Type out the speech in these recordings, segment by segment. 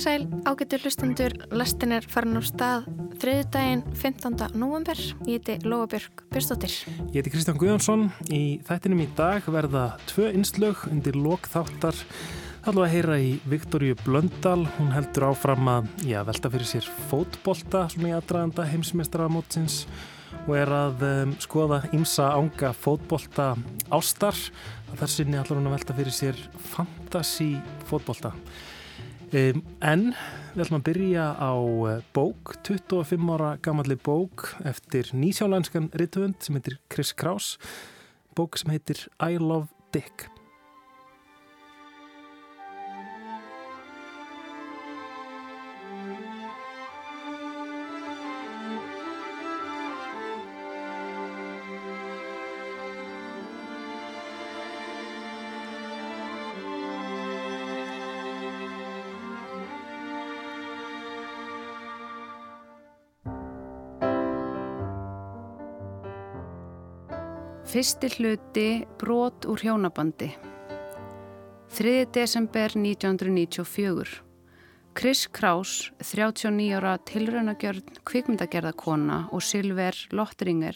Komið sæl, ágættur hlustendur, lastin er farin á stað þriðdægin 15. november. Ég heiti Lóabjörg Björnstóttir. Ég heiti Kristján Guðjónsson. Í þættinum í dag verða tvö innslög undir lokþáttar. Það er að heyra í Viktoríu Blöndal. Hún heldur áfram að já, velta fyrir sér fótbolta svona í aðdraðanda heimsmeistaramótsins og er að um, skoða ímsa ánga fótbolta ástar. Þar sinni allar hún að velta fyrir sér fantasy fótbolta. Um, en við ætlum að byrja á uh, bók, 25 ára gammalli bók eftir nýsjálanskan rittvönd sem heitir Chris Kraus, bók sem heitir I Love Dick. Fyrsti hluti brot úr hjónabandi. 3. desember 1994. Chris Kraus, 39 ára tilraunagjörn kvikmyndagerðakona og Silver Lottringer,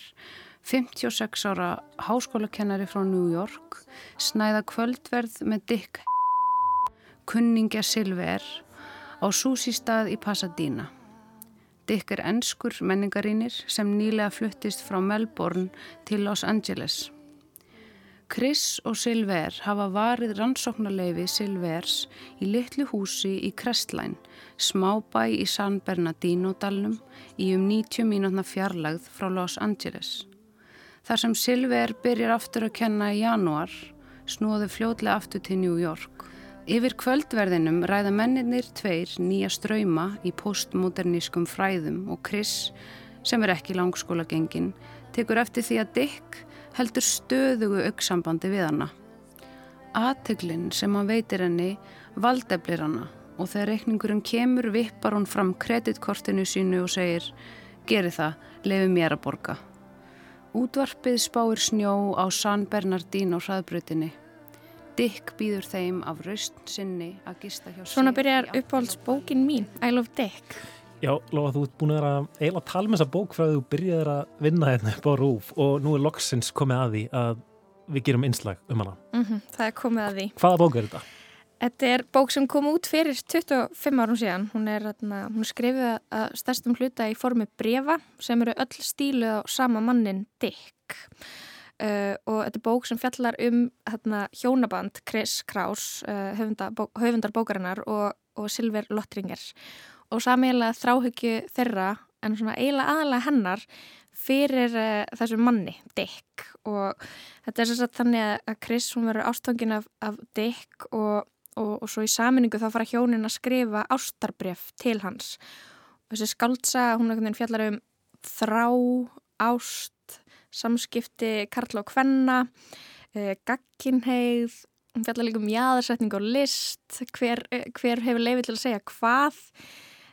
56 ára háskólakennari frá New York, snæða kvöldverð með Dick kunningja Silver á súsistað í Pasadena. Dick er ennskur menningarínir sem nýlega fluttist frá Melbourne til Los Angeles. Chris og Silver hafa varið rannsóknarleifi Silvers í litlu húsi í Crestline, smábæ í San Bernardino-dalnum í um 90 mínútna fjarlagð frá Los Angeles. Þar sem Silver byrjar aftur að kenna í januar, snúðu fljóðlega aftur til New York. Yfir kvöldverðinum ræða menninir tveir nýja ströyma í postmodernískum fræðum og Chris, sem er ekki langskóla gengin, tekur eftir því að Dick heldur stöðugu auksambandi við hana. Ateglinn sem hann veitir henni valdeflir hana og þegar reikningurinn kemur vippar hún fram kreditkortinu sínu og segir Geri það, lefi mér að borga. Útvarpið spáir snjó á San Bernardino hraðbrutinni. Dick býður þeim af raust sinni að gista hjá Svona byrjar uppáhaldsbókin mín, I Love Dick. Já, Lóa, þú ert búin að að tala með þessa bók frá því þú byrjaði að vinna hérna upp á rúf og nú er loksins komið að því að við gerum einslag um hana. Mm -hmm, það er komið að því. Hvaða bók er þetta? Þetta er bók sem kom út fyrir 25 árum síðan. Hún er, hún er skrifið að stærstum hluta í formi brefa sem eru öll stíluð á sama mannin Dick. Uh, og þetta er bók sem fjallar um hérna, hjónaband Chris Kraus uh, höfundar, bó, höfundar bókarinnar og, og Silver Lottringer. Og samiðilega þráhyggju þeirra en svona eiginlega aðalega hennar fyrir uh, þessu manni Dick. Og þetta er svo þannig að Chris hún verður ástofngin af, af Dick og, og, og svo í saminningu þá fara hjónin að skrifa ástarbref til hans. Og þessi skaldsa hún fjallar um þrá, ást samskipti Karla og Kvenna, uh, gagginheið, hún fjallar líka um jáðarsetning og list, hver, hver hefur leifið til að segja hvað.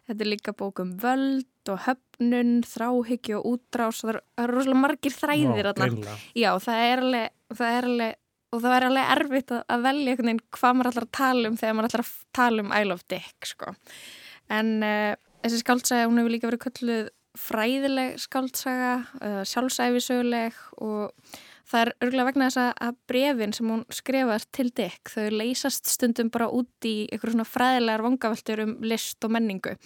Þetta er líka bókum völd og höfnun, þráhyggju og útrás það eru rosalega margir þræðir Nó, Já, það er alveg, það er alveg og það er alveg erfitt að, að velja hvað maður ætlar að tala um þegar maður ætlar að tala um I Love Dick, sko. En uh, þessi skáldsæði, hún hefur líka verið kölluð fræðileg skáltsaga, uh, sjálfsæfisöguleg og það er örgulega vegna þess að brefin sem hún skrifast til Dick, þau leysast stundum bara út í einhverjum svona fræðilegar vangaveltur um list og menningu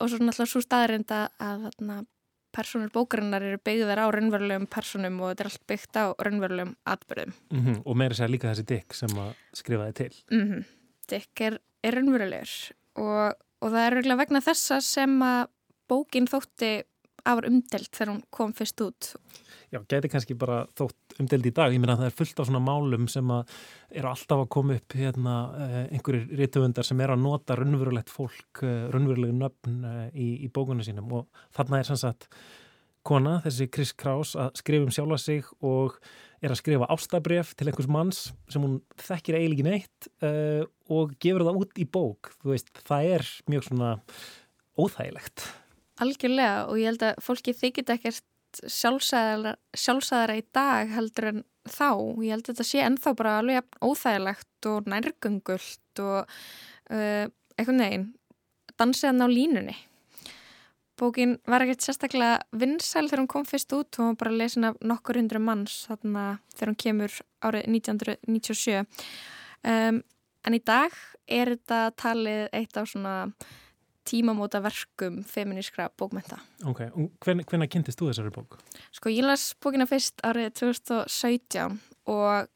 og svo náttúrulega svo staðrind að, að personur bókarinnar eru beigðar á raunverulegum personum og þetta er allt byggt á raunverulegum atbyrðum. Mm -hmm. Og meira sér líka þessi Dick sem að skrifaði til. Mm -hmm. Dick er, er raunverulegur og, og það er örgulega vegna þessa sem að bókin þótti afar umdelt þegar hún kom fyrst út. Já, geti kannski bara þótt umdelt í dag. Ég meina að það er fullt af svona málum sem að eru alltaf að koma upp hérna einhverjir rítuðundar sem er að nota raunverulegt fólk, raunverulegu nöfn í, í bókunum sínum og þarna er sannsagt kona, þessi Chris Kraus, að skrifa um sjálfa sig og er að skrifa ástabref til einhvers manns sem hún þekkir eiginlega neitt uh, og gefur það út í bók. Þú veist, það er mjög svona óþægilegt. Algjörlega og ég held að fólki þykit ekkert sjálfsæðara, sjálfsæðara í dag heldur en þá. Ég held að þetta sé ennþá bara alveg óþægilegt og nærgöngult og uh, eitthvað neginn. dansiðan á línunni. Bókin var ekkert sérstaklega vinsæl þegar hún kom fyrst út og hún var bara lesin af nokkur hundru manns þarna þegar hún kemur árið 1997. Um, en í dag er þetta talið eitt af svona tímamóta verkum feminískra bókmenta. Ok, hven, hvenna kynntist þú þessari bók? Sko ég las bókina fyrst árið 2017 og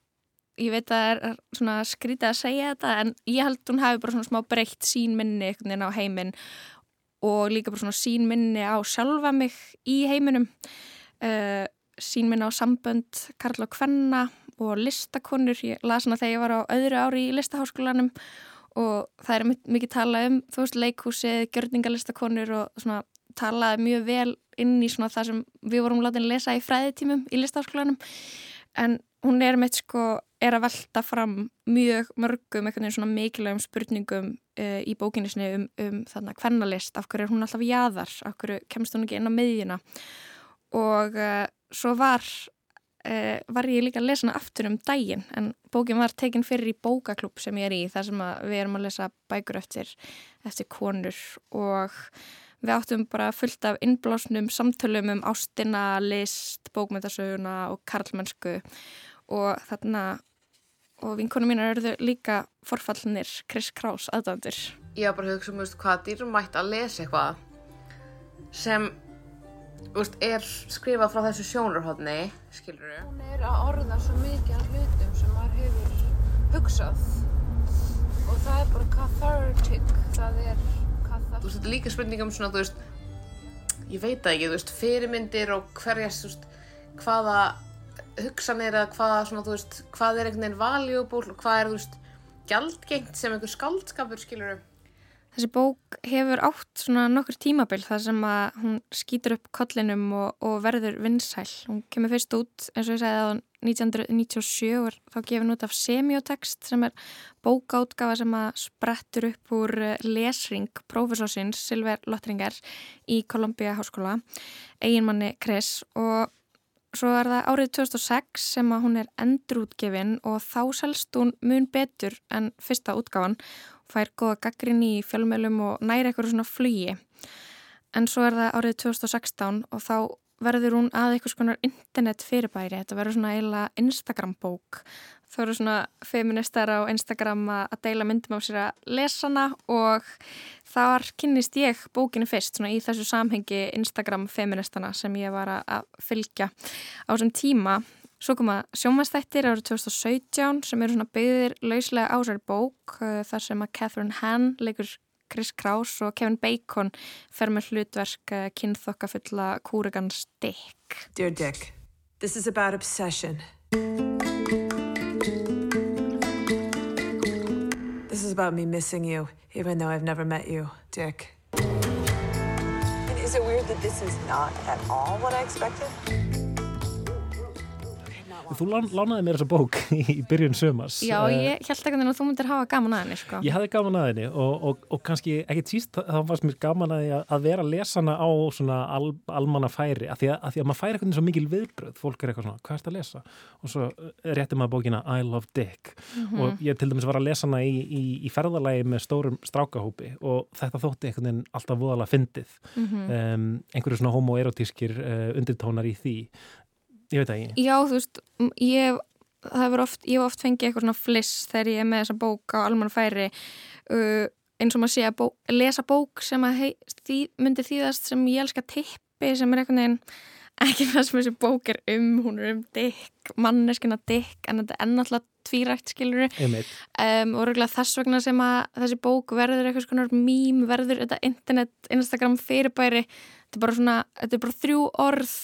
ég veit að það er svona skrítið að segja þetta en ég held hún hafi bara svona smá breytt sín minni einhvern veginn á heiminn og líka bara svona sín minni á sjálfa mig í heiminum uh, sín minni á sambönd Karl og Kvenna og listakonur, ég las hana þegar ég var á öðru ári í listaháskólanum og það er mikið talað um þú veist leikhúsið, gjörningalistakonur og svona talaði mjög vel inn í svona það sem við vorum látið að lesa í fræðitímum í listaháskólanum. En hún er meitt sko er að velta fram mjög mörgum eitthvað svona mikilvægum spurningum uh, í bókinni sinni um, um þarna hvernalist, af hverju er hún alltaf jáðar af hverju kemst hún ekki inn á miðjuna? Og uh, svo var uh, var ég líka að lesa hana aftur um daginn en bókin var tekin fyrir í bókaklub sem ég er í þar sem við erum að lesa bækur eftir, eftir konur og við áttum bara fullt af innblásnum samtölum um ástina, list, bókmyndasöguna og karlmennsku og þarna og vinkonum mín eru líka forfallnir Chris Kraus aðdandur. Ég var bara að hugsa um hvað dýrmætt að lesa eitthvað sem veist, er skrifað frá þessu sjónurhóðni, skilur þú? Hún er að orða svo mikið af hlutum sem maður hefur hugsað og það er bara cathartic, það er cathartic. Þú veist, þetta er líka spurning um svona, þú veist, ég veit það ekki, þú veist, fyrirmyndir og hverjast, þú veist, hvaða hugsanir eða hvaða, svona, þú veist, hvað er einhvern veginn valjúból og hvað er, þú veist, gjaldgengt sem einhver skaldskapur, skilur þú? Þessi bók hefur átt svona nokkur tímabill þar sem að hún skýtur upp kollinum og, og verður vinsæl. Hún kemur fyrst út eins og ég segði á 1997 og þá gefur hún út af semiotext sem er bókáttgafa sem að sprettur upp úr eh, lesring profesorsins Silver Lottringar í Columbia Háskóla, eiginmanni Chris og svo er það árið 2006 sem að hún er endurútgefin og þá selst hún mun betur en fyrsta útgáfan fær goða gaggrin í fjölmjölum og næri eitthvað svona flugi. En svo er það árið 2016 og þá verður hún að eitthvað svona internet fyrirbæri. Þetta verður svona eiginlega Instagram bók. Það verður svona feministar á Instagram að deila myndum á sér að lesana og þar kynnist ég bókinu fyrst svona í þessu samhengi Instagram feministana sem ég var að fylgja á þessum tíma Svo koma sjómanstættir árið 2017 sem eru svona byggðir lauslega á sér bók uh, þar sem að Catherine Hann leikur Chris Kraus og Kevin Bacon fer með hlutverk uh, kynþokkafulla Kúrigans Dick. Dear Dick, this is about obsession. This is about me missing you, even though I've never met you, Dick. And is it weird that this is not at all what I expected? Þú lánaði mér þessa bók í byrjun sömars. Já, eh, ég held ekki að þú myndir hafa gaman að henni, sko. Ég hafði gaman að henni og, og, og kannski ekkert síst þá fannst mér gaman að, að vera að lesa hana á svona al, almanna færi af því, því að maður færi eitthvað svo mikil viðbröð fólk er eitthvað svona, hvað er þetta að lesa? Og svo eh, rétti maður bókina I Love Dick mm -hmm. og ég til dæmis var að lesa hana í, í, í ferðalagi með stórum strákahópi og þetta þótti einhvern veginn alltaf voðalega fyndið mm -hmm. um, Ég veit ekki. Já, þú veist, ég hef oft, oft fengið eitthvað svona fliss þegar ég er með þessa bók á almanna færi uh, eins og maður sé að bó, lesa bók sem að hei, því, myndi þýðast sem ég elska tippi sem er eitthvað neginn ekki það sem þessi bók er um, hún er um dikk, manneskina dikk en þetta er ennáttúrulega tvírægt skiluru um, og röglega þess vegna sem að þessi bók verður eitthvað svona mým, verður þetta internet, Instagram fyrirbæri þetta er bara svona, þetta er bara þrjú orð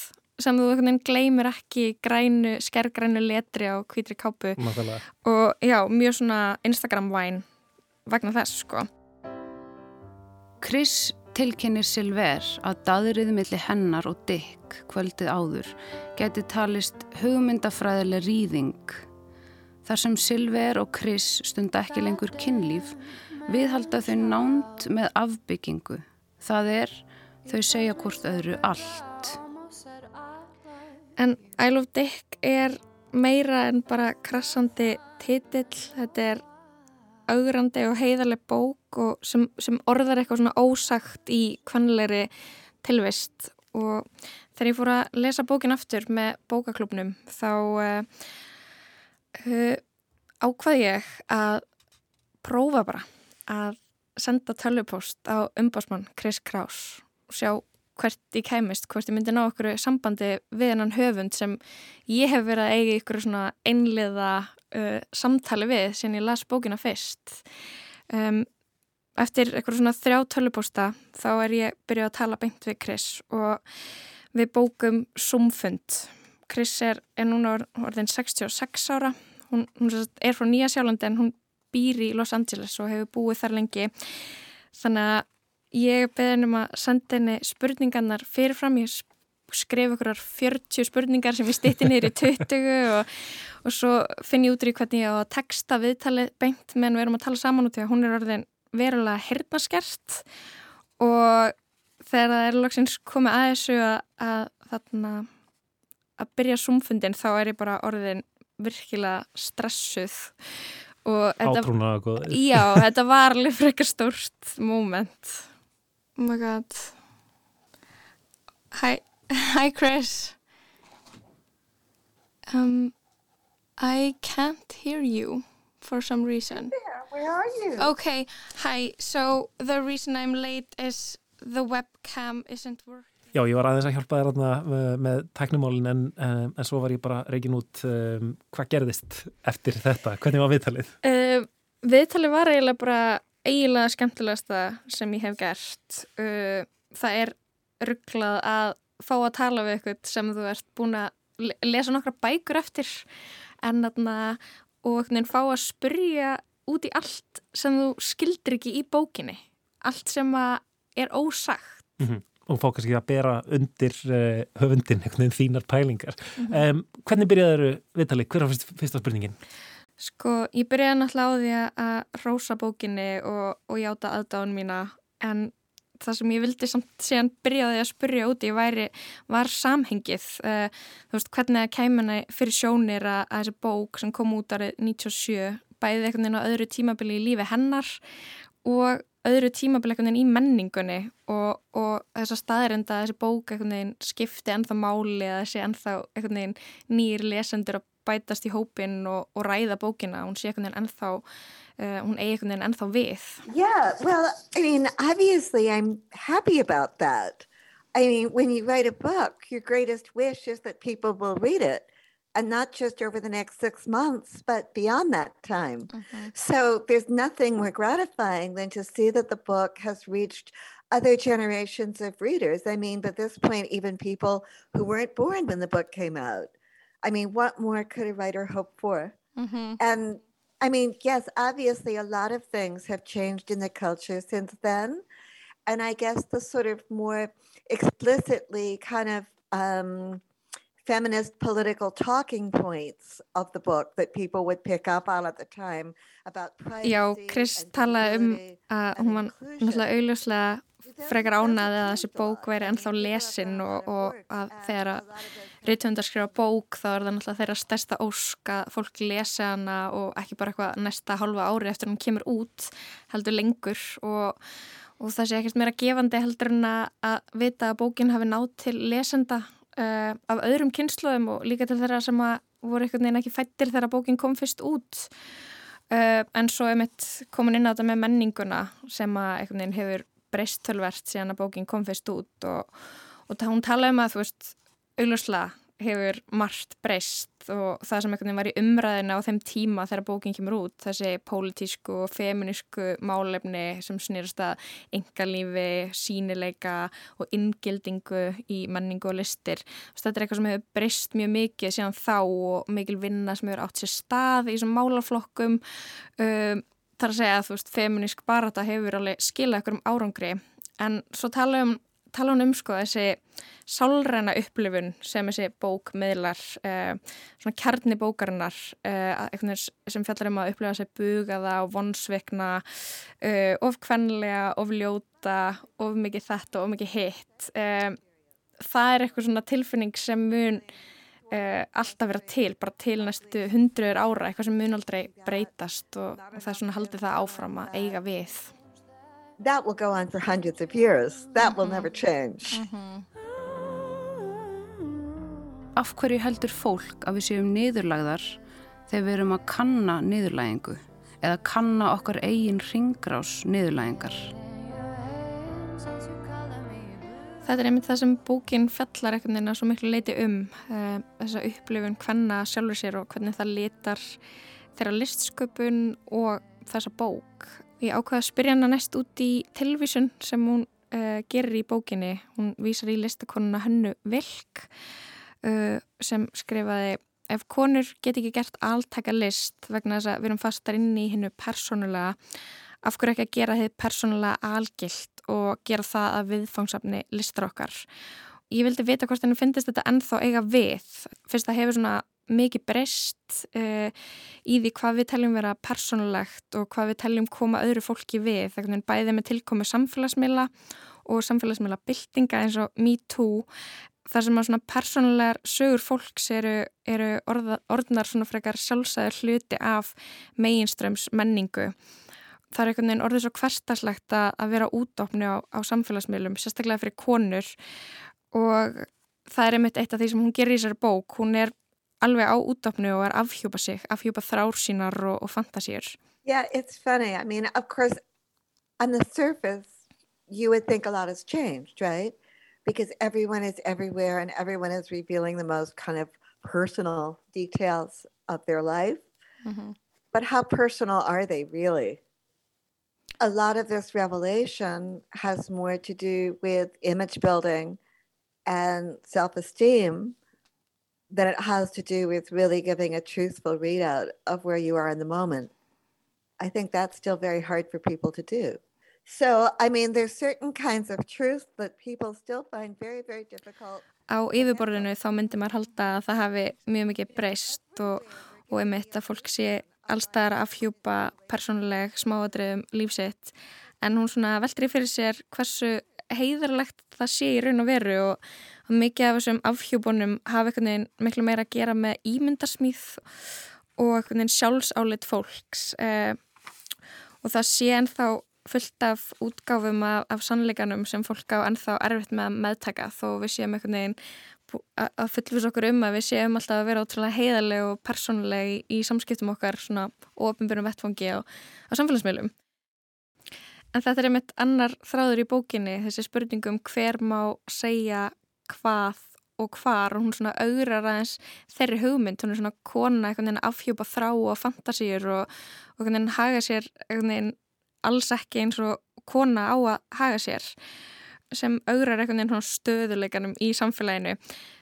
sem þú gleymir ekki grænu, skergrænu letri á hvítri kápu. Máttalega. og já, mjög svona Instagram-væn vegna þess sko. Chris tilkennir Silver að daðriði millir hennar og Dick kvöldið áður geti talist hugmyndafræðileg rýðing þar sem Silver og Chris stunda ekki lengur kynlíf viðhalda þau nánt með afbyggingu. Það er þau segja hvort öðru allt En I Love Dick er meira en bara krassandi titill. Þetta er augrandi og heiðarlega bók og sem, sem orðar eitthvað svona ósagt í kvanleiri tilvist og þegar ég fór að lesa bókin aftur með bókaklubnum þá uh, uh, ákvað ég að prófa bara að senda tölvupost á umbásmann Chris Kraus og sjá hvert ég kæmist, hvort ég myndi ná okkur sambandi við hennan höfund sem ég hef verið að eiga ykkur svona einliða uh, samtali við sem ég las bókina fyrst. Um, eftir eitthvað svona þrjá tölvuposta þá er ég byrjuð að tala beint við Chris og við bókum Zoom-fund. Chris er, er núna orðin 66 ára. Hún, hún er frá Nýja Sjálandi en hún býr í Los Angeles og hefur búið þar lengi. Þannig að Ég beði hennum að senda henni spurningarnar fyrirfram, ég skrif okkur 40 spurningar sem ég stýtti nýri 20 og, og svo finn ég út í hvernig ég á að texta viðtalið beint meðan við erum að tala saman út í að hún er orðin verulega hernaskert og þegar það er loksins komið að þessu að, að þarna að byrja sumfundin þá er ég bara orðin virkilega stressuð. Og góðið Já, þetta var alveg frekar stórt moment Oh my god. Hi, hi, Chris. Um, I can't hear you for some reason. There, where are you? Okay, hi. So the reason I'm late is the webcam isn't working. Já, ég var aðeins að hjálpa þér aðna uh, með tæknumálin en, um, en svo var ég bara reikin út um, hvað gerðist eftir þetta. Hvernig var viðtalið? Uh, viðtalið var eiginlega bara eiginlega skemmtilegasta sem ég hef gert uh, það er rugglað að fá að tala við eitthvað sem þú ert búin að lesa nokkra bækur eftir en þarna og fá að spurja út í allt sem þú skildir ekki í bókinni allt sem er ósagt mm -hmm. og fá kannski að bera undir uh, höfundin, einhvern veginn þínar pælingar mm -hmm. um, hvernig byrjaður viðtalið? Hver var fyrsta spurningin? Sko, ég byrjaði náttúrulega á því að rósa bókinni og, og játa aðdáðun mína en það sem ég vildi samt síðan byrjaði að spurja úti væri, var samhengið. Uh, þú veist, hvernig að kæmuna fyrir sjónir að, að þessi bók sem kom út árið 97 bæði einhvern veginn á öðru tímabili í lífi hennar og öðru tímabili einhvern veginn í menningunni og, og þess að staðirenda að þessi bók einhvern veginn skipti ennþá máli eða þessi ennþá einhvern veginn nýjir lesendur að bætast í hópin og, og ræða bókina hún sé einhvern veginn ennþá uh, hún eigi einhvern veginn ennþá við Yeah, well, I mean, obviously I'm happy about that I mean, when you write a book your greatest wish is that people will read it and not just over the next six months, but beyond that time. Mm-hmm. So there's nothing more gratifying than to see that the book has reached other generations of readers. I mean, by this point, even people who weren't born when the book came out. I mean, what more could a writer hope for? Mm-hmm. And I mean, yes, obviously, a lot of things have changed in the culture since then. And I guess the sort of more explicitly kind of um, feminist political talking points of the book that people would pick up on at the time about privacy Já, Chris talaði um að hún var náttúrulega augljóslega frekar ánaði að þessi bók væri ennþá lesin og, og að þegar að reytundar skrifa bók þá er það náttúrulega þeirra stærsta ósk að fólk lesi hana og ekki bara eitthvað næsta halva ári eftir hún kemur út heldur lengur. Og, og það sé ekkert meira gefandi heldur en að vita að bókin hafi nátt til lesenda uh, af öðrum kynsluðum og líka til þeirra sem voru einhvern veginn ekki fættir þegar bókin kom fyrst út. Uh, en svo er mitt komin inn á þetta með menninguna sem að einhvern veginn hefur breyst tölvert síðan að bókin kom fyrst út og, og hún talaði um að þú veist, augljóslega hefur margt breyst og það sem einhvern veginn var í umræðina á þeim tíma þegar bókinn kemur út, þessi pólitísku og feminísku málefni sem snýrast að engalífi, sínileika og inngildingu í menningu og listir. Þetta er eitthvað sem hefur breyst mjög mikið síðan þá og mikil vinna sem hefur átt sér stað í þessum málaflokkum um, þar að segja að þú veist, feminísk barata hefur alveg skilað ykkur um árangri en svo tala um tala um sko þessi sálræna upplifun sem þessi bók meðlar, eh, svona kjarni bókarinnar eh, sem fjallar um að upplifa þessi bugaða og vonsveikna eh, of kvenlega, of mikið þetta, of mikið hitt eh, það er eitthvað svona tilfinning sem mun uh, alltaf vera til, bara til næstu hundruður ára, eitthvað sem mun aldrei breytast og, og það er svona haldið það áfram að eiga við. That will go on for hundreds of years. That will never change. Af hverju heldur fólk að við séum niðurlagðar þegar við erum að kanna niðurlægingu eða kanna okkar eigin ringrás niðurlægingar? Þetta er einmitt það sem bókin fellar einhvern veginn að svo miklu leiti um uh, þessa upplifun hvenna sjálfur sér og hvernig það litar þeirra listsköpun og þessa bók. Ég ákvaði að spyrja hana næst út í tilvísun sem hún uh, gerir í bókinni. Hún vísar í listakonuna Hönnu Vilk uh, sem skrifaði ef konur get ekki gert alltaka list vegna þess að við erum fastar inn í hennu persónulega af hverju ekki að gera þið persónulega algilt og gera það að viðfangsafni listar okkar. Ég vildi vita hvort henni finnist þetta ennþá eiga við. Fyrst það hefur svona mikið breyst uh, í því hvað við teljum vera persónulegt og hvað við teljum koma öðru fólki við. Þegar henni bæði með tilkomu samfélagsmiðla og samfélagsmiðla byltinga eins og MeToo þar sem að svona persónulegar sögur fólks eru, eru orða, orðnar svona frekar sjálfsæður hluti af meginströms menningu. Það er einhvern veginn orðið svo hverstaslegt að vera útofni á, á samfélagsmiðlum, sérstaklega fyrir konur og það er einmitt eitt af því sem hún gerir í þessari bók. Hún er alveg á og er afhjúpa sig, afhjúpa þrár sínar og, og fantasíur. Yeah, it's funny. I mean, of course, on the surface, you would think a lot has changed, right? because everyone is everywhere and everyone is revealing the most kind of personal details of their life. Mm-hmm. But how personal are they really? A lot of this revelation has more to do with image building and self esteem than it has to do with really giving a truthful readout of where you are in the moment. I think that's still very hard for people to do. So, I mean, there's certain kinds of truth that people still find very, very difficult. Á yfirborðinu þá myndir maður halda að það hafi mjög mikið breyst og, og einmitt að fólk sé allstaðar að afhjúpa persónuleg smáadriðum lífsitt en hún svona veldur í fyrir sér hversu heiðarlegt það sé í raun og veru og, og mikið af þessum afhjúbunum hafa einhvern veginn miklu meira að gera með ímyndarsmýð og einhvern veginn sjálfsálit fólks eh, og það sé ennþá fullt af útgáfum af, af sannleikanum sem fólk á ennþá erfitt með að meðtaka þó við séum einhvern veginn að fullfys okkur um að við séum alltaf að vera ótrúlega heiðarlega og persónulega í, í samskiptum okkar svona ofinbjörnum vettfangi á, á samfélagsmiðlum. En þetta er einmitt annar þráður í bókinni, þessi spurningum hver má segja hvað og hvar og hún svona augrar aðeins þeirri hugmynd, hún er svona kona einhvern veginn afhjúpa þrá og fantasíur og, og einhvern veginn haga sér einhvern veginn alls ekki eins og kona á að haga sér sem augrar einhvern veginn stöðuleikanum í samfélaginu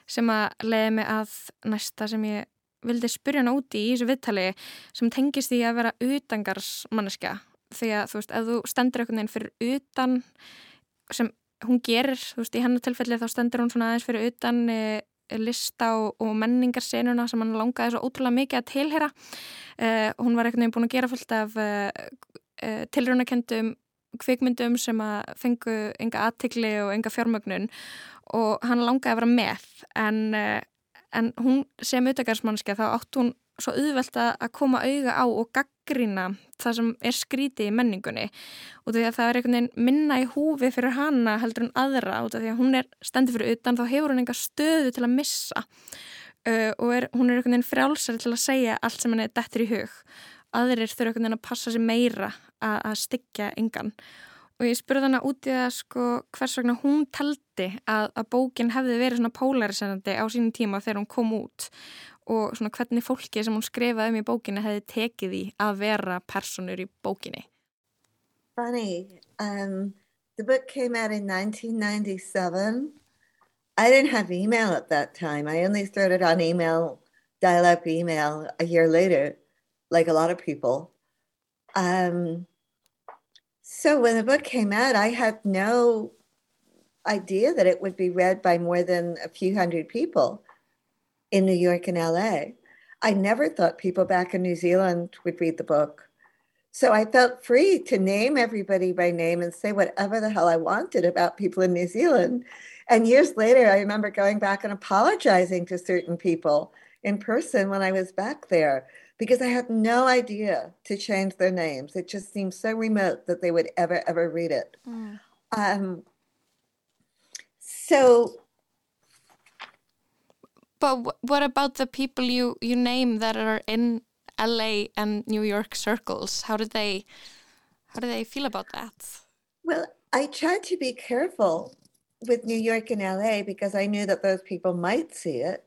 sem að leiði mig að næsta sem ég vildi spyrja hana úti í þessu viðtali sem tengist því að vera utangarsmanniska því að þú veist, ef þú stendur einhvern veginn fyrir utan sem hún gerir, þú veist, í hennar tilfelli þá stendur hún svona aðeins fyrir utan e, lista og, og menningarsenuna sem hann langaði svo ótrúlega mikið að tilhera e, hún var veginn búin að gera fullt af e, uh, tilrunakendum kvikmyndum sem að fengu enga aðtikli og enga fjármögnun og hann langaði að vera með. En, en hún sem utakarsmannski þá átt hún svo auðvelt að koma auga á og gaggrina það sem er skrítið í menningunni. Og því að það er einhvern veginn minna í húfi fyrir hana heldur en aðra og því að hún er stendur fyrir utan þá hefur hún enga stöðu til að missa. Uh, og er, hún er einhvern veginn frjálsari til að segja allt sem henni er dettur í hug. Aðrir þurfa einhvern veginn að passa sér meira að, að styggja engan. Og ég spurði hana út í það sko hvers vegna hún taldi að, að bókin hefði verið svona pólariserandi á sínum tíma þegar hún kom út og svona hvernig fólki sem hún skrifaði um í bókinni hefði tekið að vera personur í bókinni. Funny um, The book came out in 1997 I didn't have email at that time. I only started on email dial-up email a year later like a lot of people. Um, so when the book came out, I had no idea that it would be read by more than a few hundred people in New York and LA. I never thought people back in New Zealand would read the book. So I felt free to name everybody by name and say whatever the hell I wanted about people in New Zealand. And years later, I remember going back and apologizing to certain people in person when I was back there because I had no idea to change their names. It just seemed so remote that they would ever, ever read it. Mm. Um, so But wh- what about the people you, you name that are in LA and New York circles? How did they how do they feel about that? Well, I tried to be careful with New York and LA because I knew that those people might see it.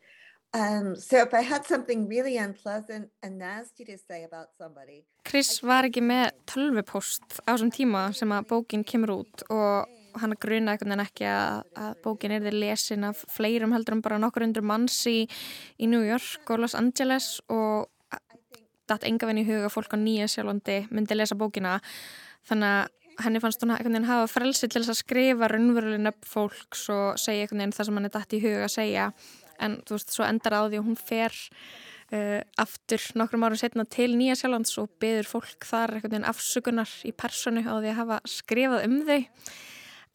Um, so if I had something really unpleasant and nasty to say about somebody, Chris var ekki með tölvupost á þessum tíma sem að bókin kemur út og hann gruna einhvern veginn ekki að, að bókin er þið lesin af fleirum heldur en bara nokkur undur manns í, í New York og Los Angeles og datt enga veginn í huga að fólk á Nýja sjálfandi myndi lesa bókina. Þannig að henni fannst hún veginn hafa frelsi til þess að skrifa raunveruleg nöfn fólks og segja það sem hann er datt í huga að segja. En þú veist, svo endar á því að hún fer uh, aftur nokkrum árum setna til Nýja Sjálflands og byður fólk þar afsökunar í personu á því að hafa skrifað um þau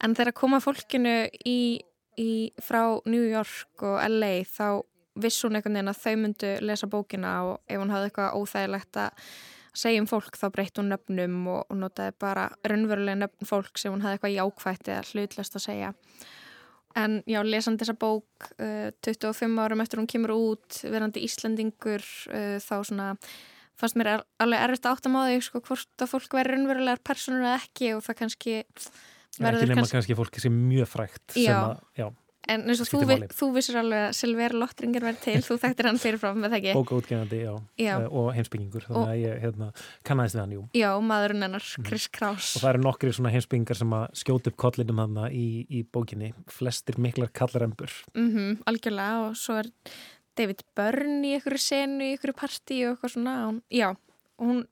en þegar koma fólkinu í, í, frá New York og LA þá viss hún einhvern veginn að þau myndu lesa bókina og ef hún hafði eitthvað óþægilegt að segja um fólk þá breytt hún nöfnum og, og notaði bara raunverulega nöfn fólk sem hún hafði eitthvað jákvægt eða hlutlast að segja. En já, lesandi þessa bók uh, 25 árum eftir hún kemur út verandi Íslandingur uh, þá svona fannst mér alveg erfitt að máða sko, hvort að fólk verður raunverulegar personur eða ekki og það kannski verður ekki nema kannski, kannski fólki sem mjög frækt já, að, já en eins og þú, vi, þú vissir alveg að Silver Lottringar verður til, þú þekktir hann fyrirfram með það ekki? Bókaútgefandi, já, já. Uh, og heimsbyggingur þannig og, að ég hérna, kannast við hann, jú. Já, maðurinn hennar, Chris Kraus og það eru nokkri svona heimsbyggingar sem að skjóta upp kollinum hann í, í bókinni. Flestir miklar kallarembur mm -hmm, algjörlega og svo er David Byrne í einhverju senu í einhverju partí og eitthvað svona já, hún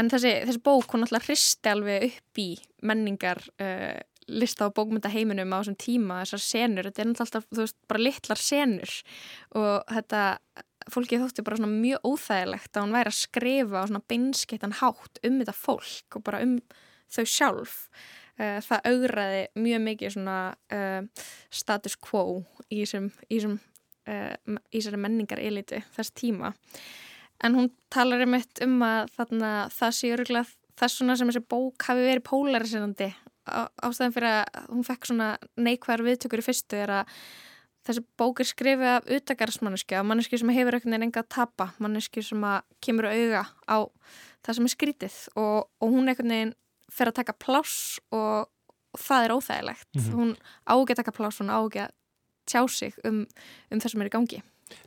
en þessi, þessi bók, hún alltaf hristi alveg upp í menningar uh, lista á bókmyndaheiminum á þessum tíma þessar senur, þetta er alltaf, þú veist, bara litlar senur. Og þetta fólki þótti bara svona mjög óþægilegt að hún væri að skrifa á svona beinskettan hátt um þetta fólk og bara um þau sjálf. Það augraði mjög mikið svona uh, status quo í þessum uh, menningar elitu þess tíma en hún talar um eitt um að þarna, það sé öruglega þess svona sem þessi bók hafi verið pólarisinandi ástæðan fyrir að hún fekk svona neikvæðar viðtökur í fyrstu er að þessi bók er skrifið af utakarsmanniski af manneski sem hefur einhvern veginn enga að tapa manneski sem að kemur auga á það sem er skrítið og, og hún einhvern veginn fer að taka pláss og, og það er óþægilegt mm -hmm. hún ágætt taka pláss, hún ágætt tjá sig um, um það sem er í gangi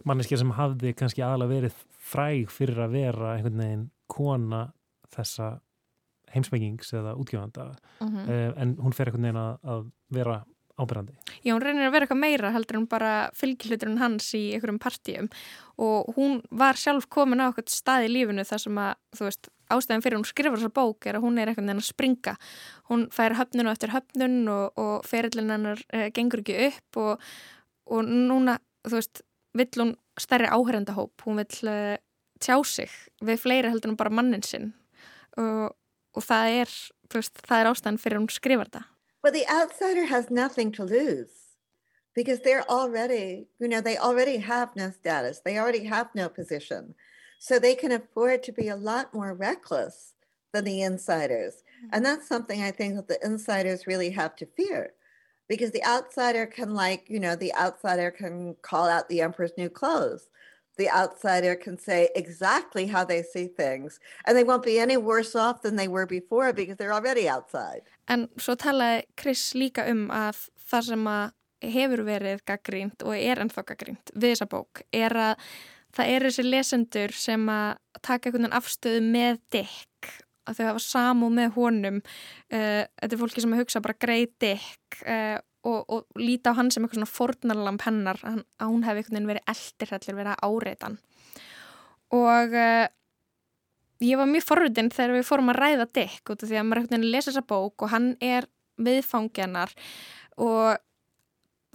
Manneski sem hafði kannski aðalega verið fræg fyrir að vera einhvern veginn kona þessa heimsmengings eða útgjöfanda uh -huh. uh, en hún fer einhvern veginn að, að vera ábyrrandi. Já, hún reynir að vera eitthvað meira heldur en bara fylgjuleiturinn hans í einhverjum partíum og hún var sjálf komin á eitthvað stað í lífinu þar sem að, þú veist, ástæðan fyrir hún skrifar þessa bók er að hún er einhvern veginn að springa. Hún fær höfnun og eftir höfnun og, og ferillin hennar eh, gengur ekki upp og, og núna, þú veist, vill hún stærri áherendahóp, hún vill uh, tjá sig við fleiri heldur en bara mannin sinn og og það er, veist, það er ástæðan fyrir hún skrifar það. Well, the outsider has nothing to lose because they're already, you know, they already have no status. They already have no position. So they can afford to be a lot more reckless than the insiders. And that's something I think that the insiders really have to fear because the outsider can like, you know, the outsider can call out the emperor's new clothes. the outsider can say exactly how they see things and they won't be any worse off than they were before because they're already outside. En svo talaði Chris líka um að það sem að hefur verið gaggrínt og er ennþá gaggrínt við þessa bók er að það er þessi lesendur sem að taka einhvern afstöðu með Dick að þau hafa samú með honum uh, þetta er fólki sem hugsa bara greið Dick uh, og, og líta á hann sem eitthvað svona fornarlamp hennar að hún hefði einhvern veginn verið eldirhællir verið að áreitan og uh, ég var mjög forröðinn þegar við fórum að ræða Dick út af því að maður einhvern veginn lesa þessa bók og hann er viðfangjanar og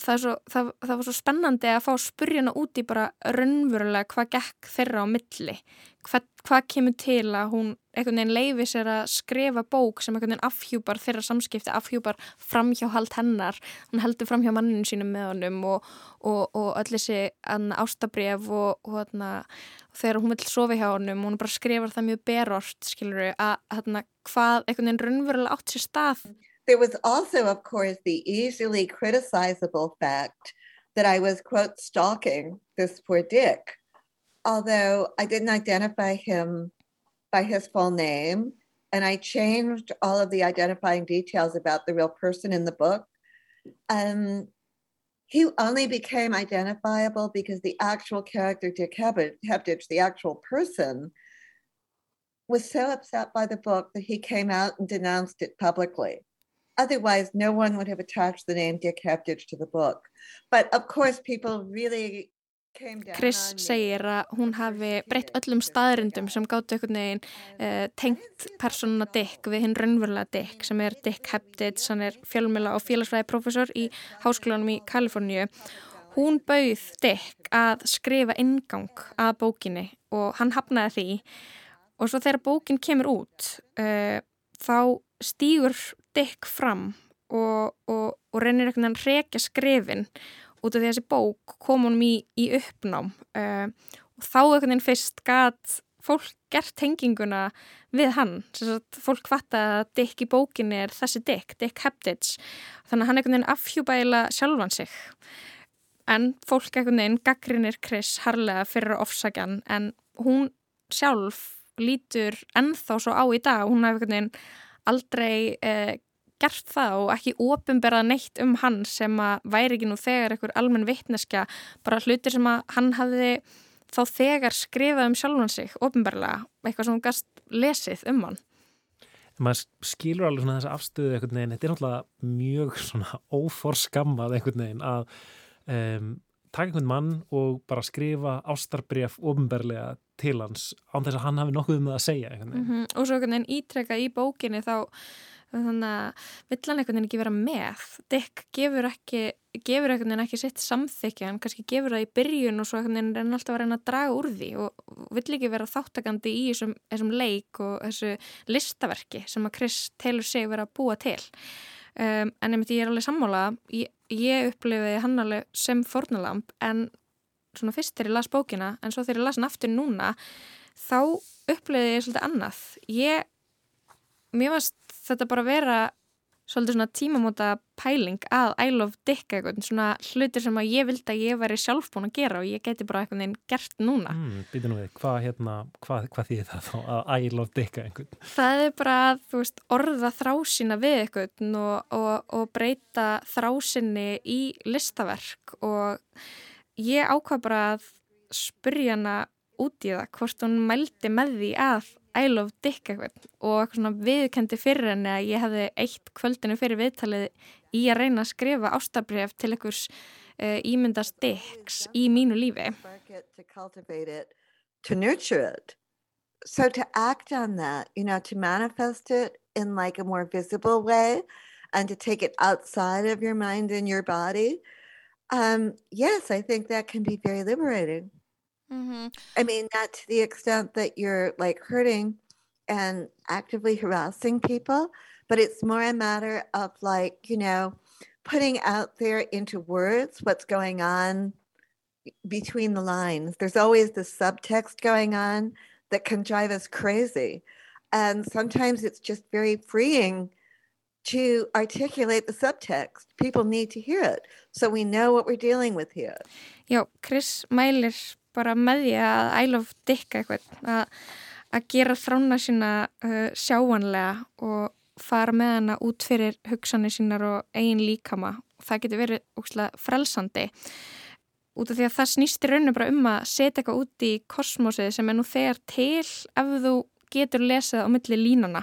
það, svo, það, það var svo spennandi að fá að spurja hana úti bara raunverulega hvað gekk þeirra á milli. Hvað, hvað kemur til að hún einhvern veginn leifi sér að skrifa bók sem einhvern veginn afhjúpar þeirra samskipti afhjúpar framhjáhald hennar. Hún heldur framhjá manninu sínum með honum og, og, og öll þessi ástabref og, og, og þegar hún vil sofa hjá honum hún bara skrifar það mjög berort skilur við að hérna, hvað einhvern veginn raunverulega átt sér stað There was also, of course, the easily criticizable fact that I was, quote, stalking this poor Dick. Although I didn't identify him by his full name, and I changed all of the identifying details about the real person in the book. Um, he only became identifiable because the actual character Dick Heptich, the actual person, was so upset by the book that he came out and denounced it publicly. Otherwise, no one would have attached the name Dick Heptich to the book. But of course, people really Chris segir að hún hafi breytt öllum staðrindum sem gáttu einhvern veginn uh, tengt persónuna Dick við hinn raunverulega Dick sem er Dick Heptich, hann er fjölmjöla og félagsfræði professor í háskólanum í Kaliforníu. Hún bauð Dick að skrifa ingang að bókinni og hann hafnaði því. Og svo þegar bókin kemur út uh, þá stýgur Dick fram og, og, og reynir einhvern veginn að rekja skrifin út af því að þessi bók kom honum í, í uppnám. Uh, og þá einhvern veginn fyrst gæt fólk gert henginguna við hann. Fólk fatt að Dick í bókinni er þessi Dick, Dick Heptich þannig að hann einhvern veginn afhjúbæla sjálfan sig. En fólk einhvern veginn gaggrinir Chris harlega fyrir ofsakjan en hún sjálf lítur ennþá svo á í dag. Hún hafði einhvern veginn aldrei eh, gert það og ekki ofinberað neitt um hann sem að væri ekki nú þegar einhver almenn vittneska bara hlutir sem að hann hafði þá þegar skrifað um sjálfan sig ofinberlega, eitthvað sem hann gast lesið um hann. Maður skilur alveg svona þessa afstöðu einhvern veginn, þetta er náttúrulega mjög svona óforskammað einhvern veginn að um, taka einhvern mann og bara skrifa ástarbref ofinberlega til hans án þess að hann hafi nokkuð um það að segja mm -hmm. og svo einhvern veginn ítrekka í bókinni þá þannig að vill hann einhvern veginn ekki vera með? Dick gefur ekki gefur einhvern veginn ekki sitt samþykja hann kannski gefur það í byrjun og svo einhvern veginn er alltaf að reyna að draga úr því og vill ekki vera þáttakandi í þessum, þessum leik og þessu listaverki sem að Chris telur sig vera að búa til um, en myndi ég er alveg sammála. Ég, ég upplifiði hann alveg sem fornalamp en svona fyrst þegar ég las bókina en svo þegar ég las hann aftur núna þá upplifiði ég svolítið annað. Ég mér varst þetta bara vera svolítið svona tímamóta pæling að I love Dick eitthvað, svona hlutir sem að ég vildi að ég væri sjálf búin að gera og ég geti bara eitthvað einn gert núna. Mm, Býta nú við, hvað hérna, hvað, hvað þýðir það þá að I love Dick eitthvað? Það er bara þú veist, orða þrásina við eitthvað og, og, og breyta þrásinni í listaverk og ég ákvað bara að spyrja hana út í það hvort hún mældi með því að I love Dick eitthvað og viðkendi fyrir henni að ég hefði eitt kvöldinu fyrir viðtalið í að reyna að skrifa ástabref til einhvers uh, ímyndast Dicks í mínu lífi. To nurture it. So to act on that, you know, to manifest it in like a more visible way and to take it outside of your mind and your body, um, yes, I think that can be very liberating. Mm-hmm. I mean, not to the extent that you're like hurting and actively harassing people, but it's more a matter of like, you know, putting out there into words what's going on between the lines. There's always the subtext going on that can drive us crazy. And sometimes it's just very freeing to articulate the subtext. People need to hear it so we know what we're dealing with here. Já, Chris mælir bara með því að love Dick eitthvað að, gera þrána sína uh, sjáanlega og fara með hana út fyrir hugsanir sínar og eigin líkama. Og það getur verið óslega frelsandi. Út af því að það snýstir rauninu bara um að setja eitthvað út í kosmosið sem er nú þegar til ef þú getur lesið á milli línana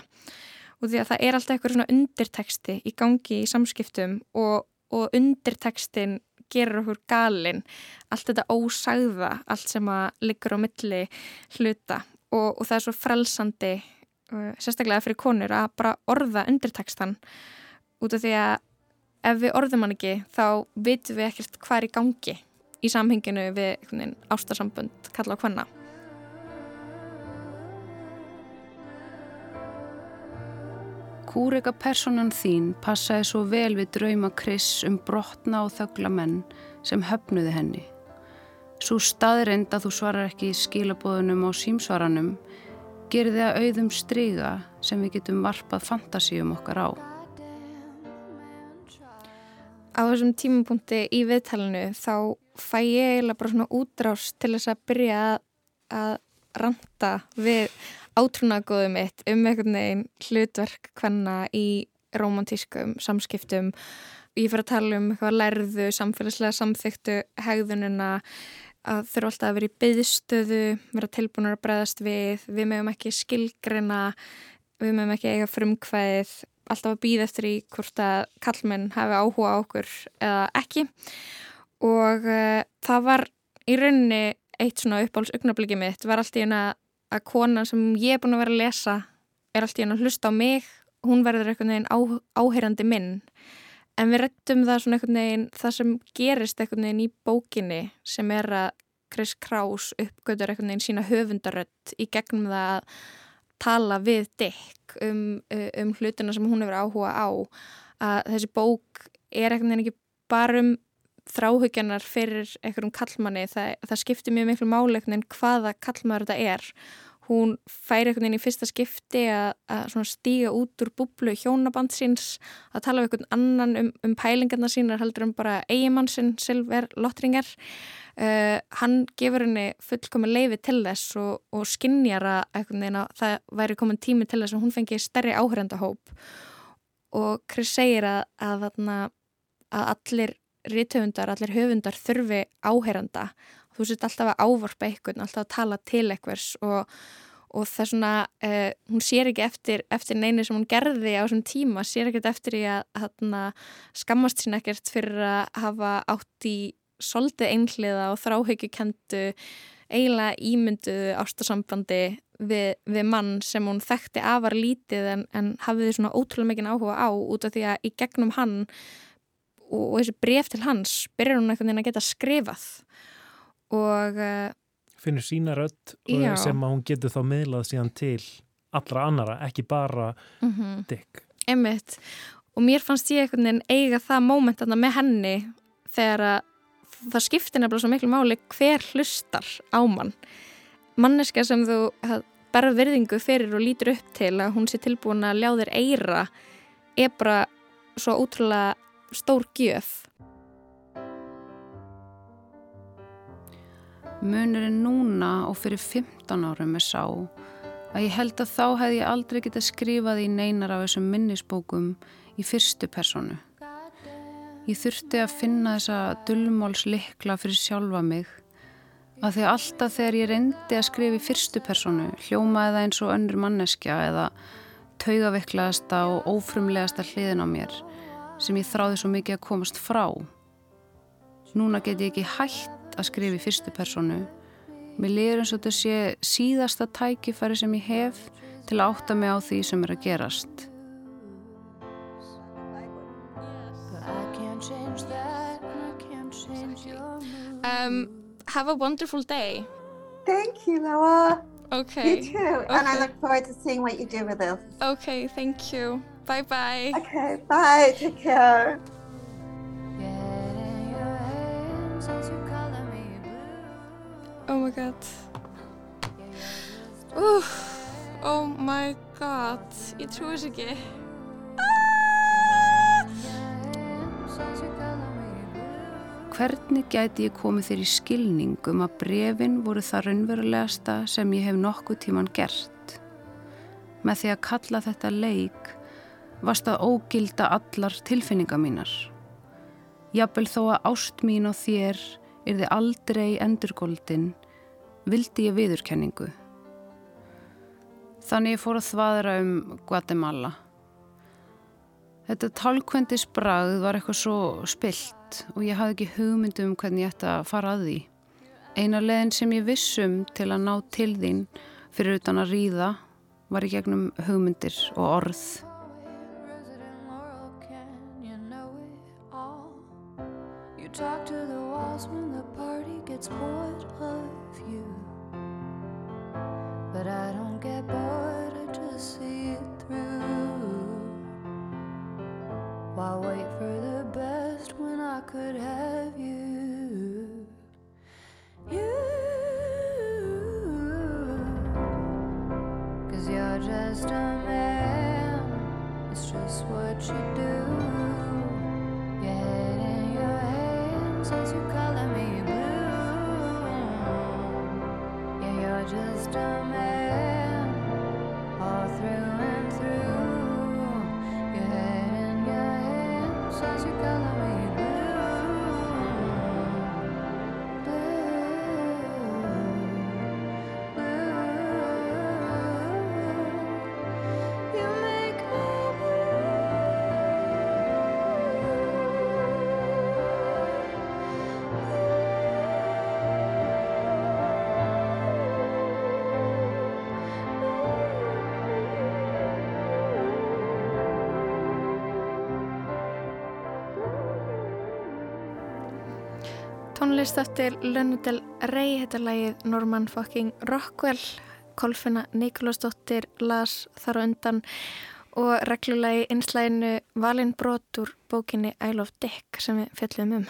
og því að það er alltaf eitthvað svona undirteksti í gangi í samskiptum og, og undirtekstin gerur okkur galinn allt þetta ósagða, allt sem að liggur á milli hluta. Og, og það er svo frelsandi uh, sérstaklega fyrir konur að bara orða undirtekstan út af því að ef við orðum hann ekki þá vitum við ekkert hvað er í gangi í samhenginu við ástarsambund kalla á hvenna Kúrega personan þín passaði svo vel við drauma Chris um brotna og þögla menn sem höfnuði henni. Svo staðrind að þú svarar ekki skilabóðunum á símsvaranum gerir þið að auðum stryga sem við getum varpað fantasíum okkar á. Á þessum tímapunkti í viðtalinu þá fæ ég eiginlega bara svona útrás til þess að byrja að ranta við átrúnagóðum mitt um einhvern veginn hlutverk hvenna í romantískum samskiptum. Ég fyrir að tala um eitthvað lærðu, samfélagslega samþyktu hegðununa að þurfa alltaf að vera í byðstöðu, vera tilbúinur að bregðast við, við mögum ekki skilgrina, við mögum ekki eiga frumkvæðið, alltaf að býða eftir í hvort að kallmenn hafi áhuga á okkur eða ekki og uh, það var í rauninni eitt svona uppáhalds augnabliki mitt var alltaf eina að konan sem ég er búin að vera að lesa er alltaf eina að hlusta á mig hún verður einhvern veginn á, áheyrandi minn. En við rettum það svona einhvern veginn það sem gerist einhvern veginn í bókinni sem er að Chris Kraus uppgötur einhvern veginn sína höfundarött í gegnum það að tala við Dick um, um hlutina sem hún hefur áhuga á að þessi bók er einhvern veginn ekki bara um þráhugjanar fyrir einhverjum kallmanni það, það skiptir mjög miklu máleiknin hvaða kallmaður þetta er. Hún færi einhvern veginn í fyrsta skipti að, að stíga út úr búblu hjónaband síns, að tala um einhvern annan um, um pælingarna sínar heldur um bara eigimann sinn, Silver Lottringar uh, hann gefur henni fullkomi leifi til þess og, og skinnjara einhvern veginn að það væri komin tími til þess að hún fengi stærri áhrendahóp og Chris segir að, að, að allir rítöfundar, allir höfundar þurfi áheyranda. Þú sést alltaf að ávarpa einhvern, alltaf að tala til einhvers og, og það er svona, uh, hún sér ekki eftir, eftir neini sem hún gerði á þessum tíma, sér ekkert eftir í að, að skammast sín ekkert fyrir að hafa átt í soldið einhliða og þráhyggjukendu eiginlega ímynduðu ástasambandi við, við mann sem hún þekkti afar lítið en, en hafiði svona ótrúlega mikinn áhuga á út af því að í gegnum hann og, og þessi bref til hans byrjar hún einhvern veginn að geta skrifað og uh, finnur sína rödd sem að hún getur þá meðlað síðan til allra annara, ekki bara mm -hmm. Dick. Emmitt og mér fannst ég einhvern veginn eiga það móment með henni þegar að það skiptir nefnilega svo miklu máli hver hlustar á mann manneska sem þú berð virðingu fyrir og lítur upp til að hún sé tilbúin að ljá þér eira er bara svo ótrúlega stór gjöf Munurinn núna og fyrir 15 árum er sá að ég held að þá hefði ég aldrei getað skrifað í neinar af þessum minnisbókum í fyrstu personu. Ég þurfti að finna þessa dullmálslikla fyrir sjálfa mig að því alltaf þegar ég reyndi að skrifa í fyrstu personu hljómaði það eins og önnur manneskja eða taugaveiklaðasta og ófrumlegasta hliðin á mér sem ég þráði svo mikið að komast frá. Núna get ég ekki hægt að skrifa í fyrstu personu. Mér lýður eins og þetta sé síðasta tækifæri sem ég hef til að átta mig á því sem er að gerast. Um, have a wonderful day. Thank you, Noah. Okay. You too. Okay. And I look forward to seeing what you do with this. Okay, thank you. Bye bye. Okay, bye. Take care. Oh my god uh, Oh my god Ég trúi þess ekki ah! Hvernig gæti ég komið þér í skilning um að brefin voru það raunverulegasta sem ég hef nokkuð tíman gert? Með því að kalla þetta leik varst að ógilda allar tilfinninga mínar. Jafnvel þó að ást mín og þér er þið aldrei endurgóldin vildi ég viðurkenningu. Þannig ég fór að þvaðra um Guatemala. Þetta tálkvendis brað var eitthvað svo spilt og ég hafði ekki hugmyndu um hvernig ég ætti að fara að því. Eina leðin sem ég vissum til að ná til þín fyrir utan að ríða var í gegnum hugmyndir og orð. It's bored of you. But I don't get bored, I just see it through. Why wait for the best when I could have you? You. Cause you're just a man, it's just what you do. Tónlist eftir Lönudel Rey, þetta lagið Norman fucking Rockwell, Kolfina Nikolásdóttir las þar á undan og reglulegi einslæginu Valin Brot úr bókinni I Love Dick sem við fjallum um.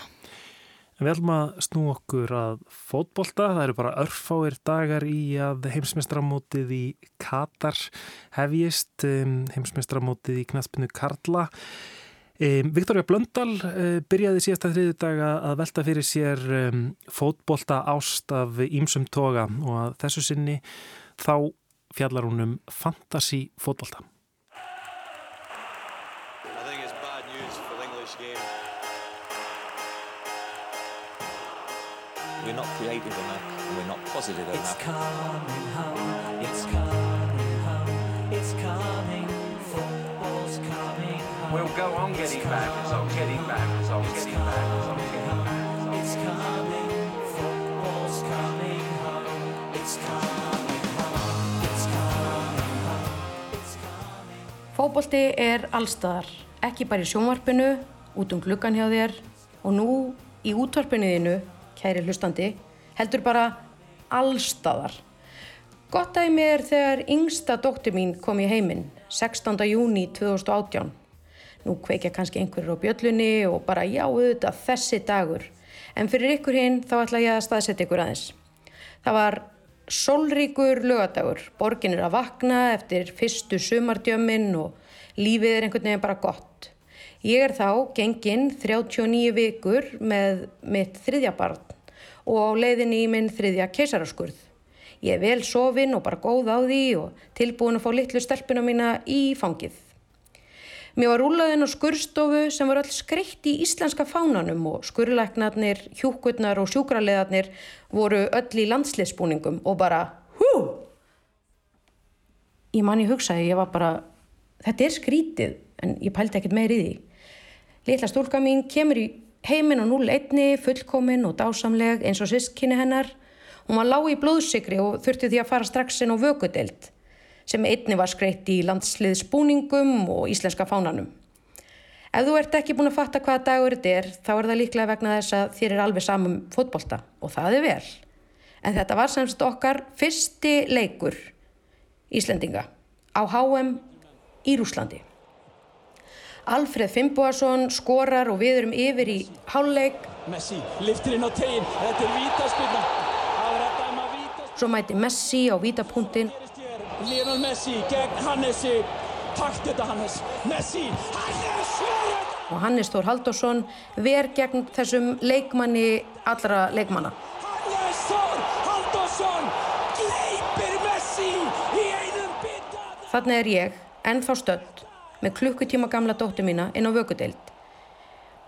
En við ætlum að snú okkur að fótbolta. Það eru bara örfáir dagar í að heimsmeistramótið í Katar hefjist, um, heimsmeistramótið í knaspinu Karla. Viktoria Blöndal uh, byrjaði síðasta þriðu daga að velta fyrir sér fótbolta ást af ímsum toga og að þessu sinni þá fjallar hún um fantasy fótbolta. I think it's bad news for the English game. We're not creative enough, we're not positive It's enough. coming home, We'll go on getting back, so getting back, so getting back, so getting back. It's coming, football's coming home, it's coming home, it's coming home, it's coming. Fótbolti er allstaðar, ekki bara í sjónvarpinu, út um gluggan hjá þér og nú í útvarpinu þínu, kæri hlustandi, heldur bara allstaðar. Gott dæmi er þegar yngsta dóttir mín kom í heiminn, 16. júni 2018. Nú kveikja kannski einhverjur á bjöllunni og bara já auðvitað þessi dagur. En fyrir ykkur hinn þá ætla ég að staðsetja ykkur aðeins. Það var sólríkur lögadagur, borgin er að vakna eftir fyrstu sumardjömmin og lífið er einhvern veginn bara gott. Ég er þá genginn 39 vikur með mitt þriðja barn og á leiðinni í minn þriðja keisaraskurð. Ég er vel sofin og bara góð á því og tilbúin að fá litlu stelpuna mína í fangið. Mér var rúlaðinn á skurstofu sem var öll skreitt í íslenska fánanum og skurlæknarnir, hjúkurnar og sjúkraleðarnir voru öll í landsliðsbúningum og bara hú! Ég man ég hugsaði, ég var bara, þetta er skrítið en ég pældi ekkert meir í því. Litla stúlka mín kemur í heiminn á 0-1, fullkomin og dásamleg eins og sískinni hennar. Hún var lág í blóðsikri og þurfti því að fara strax inn á vökudeld sem einni var skreitt í landsliðsbúningum og íslenska fánanum. Ef þú ert ekki búin að fatta hvaða dagur þetta er, þá er það líklega vegna þess að þér er alveg samum fótbolta og það er vel. En þetta var semst okkar fyrsti leikur Íslendinga á HM í Rúslandi. Alfred Fimboason skorar og við erum yfir í háluleik. Messi liftir inn á tegin, þetta er vítaspilna. Svo mæti Messi á vítapunktin. Lionel Messi gegn Hannesi. Takt þetta Hannes. Messi, Hannes svarar! Og Hannes Þór Halldórsson ver gegn þessum leikmanni allra leikmanna. Hannes Þór Halldórsson gleipir Messi í einum bita. Þannig er ég, ennþá stödd, með klukkutíma gamla dóttur mína inn á vökudeild.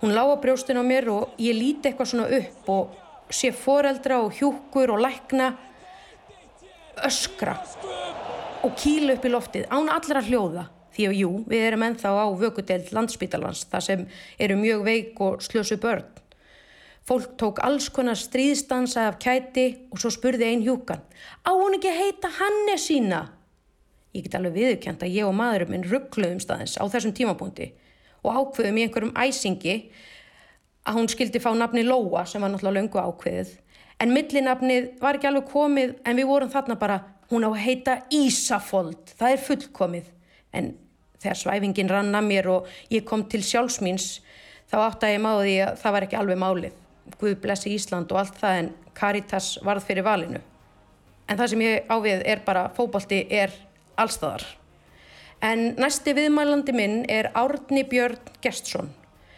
Hún lá á brjóstinu á mér og ég líti eitthvað svona upp og sé foreldra og hjúkur og lækna öskra og kýla upp í loftið án allra hljóða. Því að jú, við erum ennþá á vökudeild landsbítalans, það sem eru mjög veik og slösu börn. Fólk tók alls konar stríðstansa af kæti og svo spurði ein hjúkan, á hún ekki heita Hannes sína? Ég get alveg viðurkjent að ég og maðurum minn ruggluðum staðins á þessum tímapunkti og ákveðum í einhverjum æsingi að hún skildi fá nafni Lóa sem var náttúrulega löngu ákveðið. En millinafnið var ekki alveg komið en við vorum þarna bara, hún á að heita Ísafold, það er fullkomið. En þegar svæfingin rann að mér og ég kom til sjálfsmýns þá átti að ég máði að það var ekki alveg málið. Guð blessi Ísland og allt það en Caritas varð fyrir valinu. En það sem ég ávið er bara, fótbolti er allstaðar. En næsti viðmælandi minn er Árni Björn Gestsson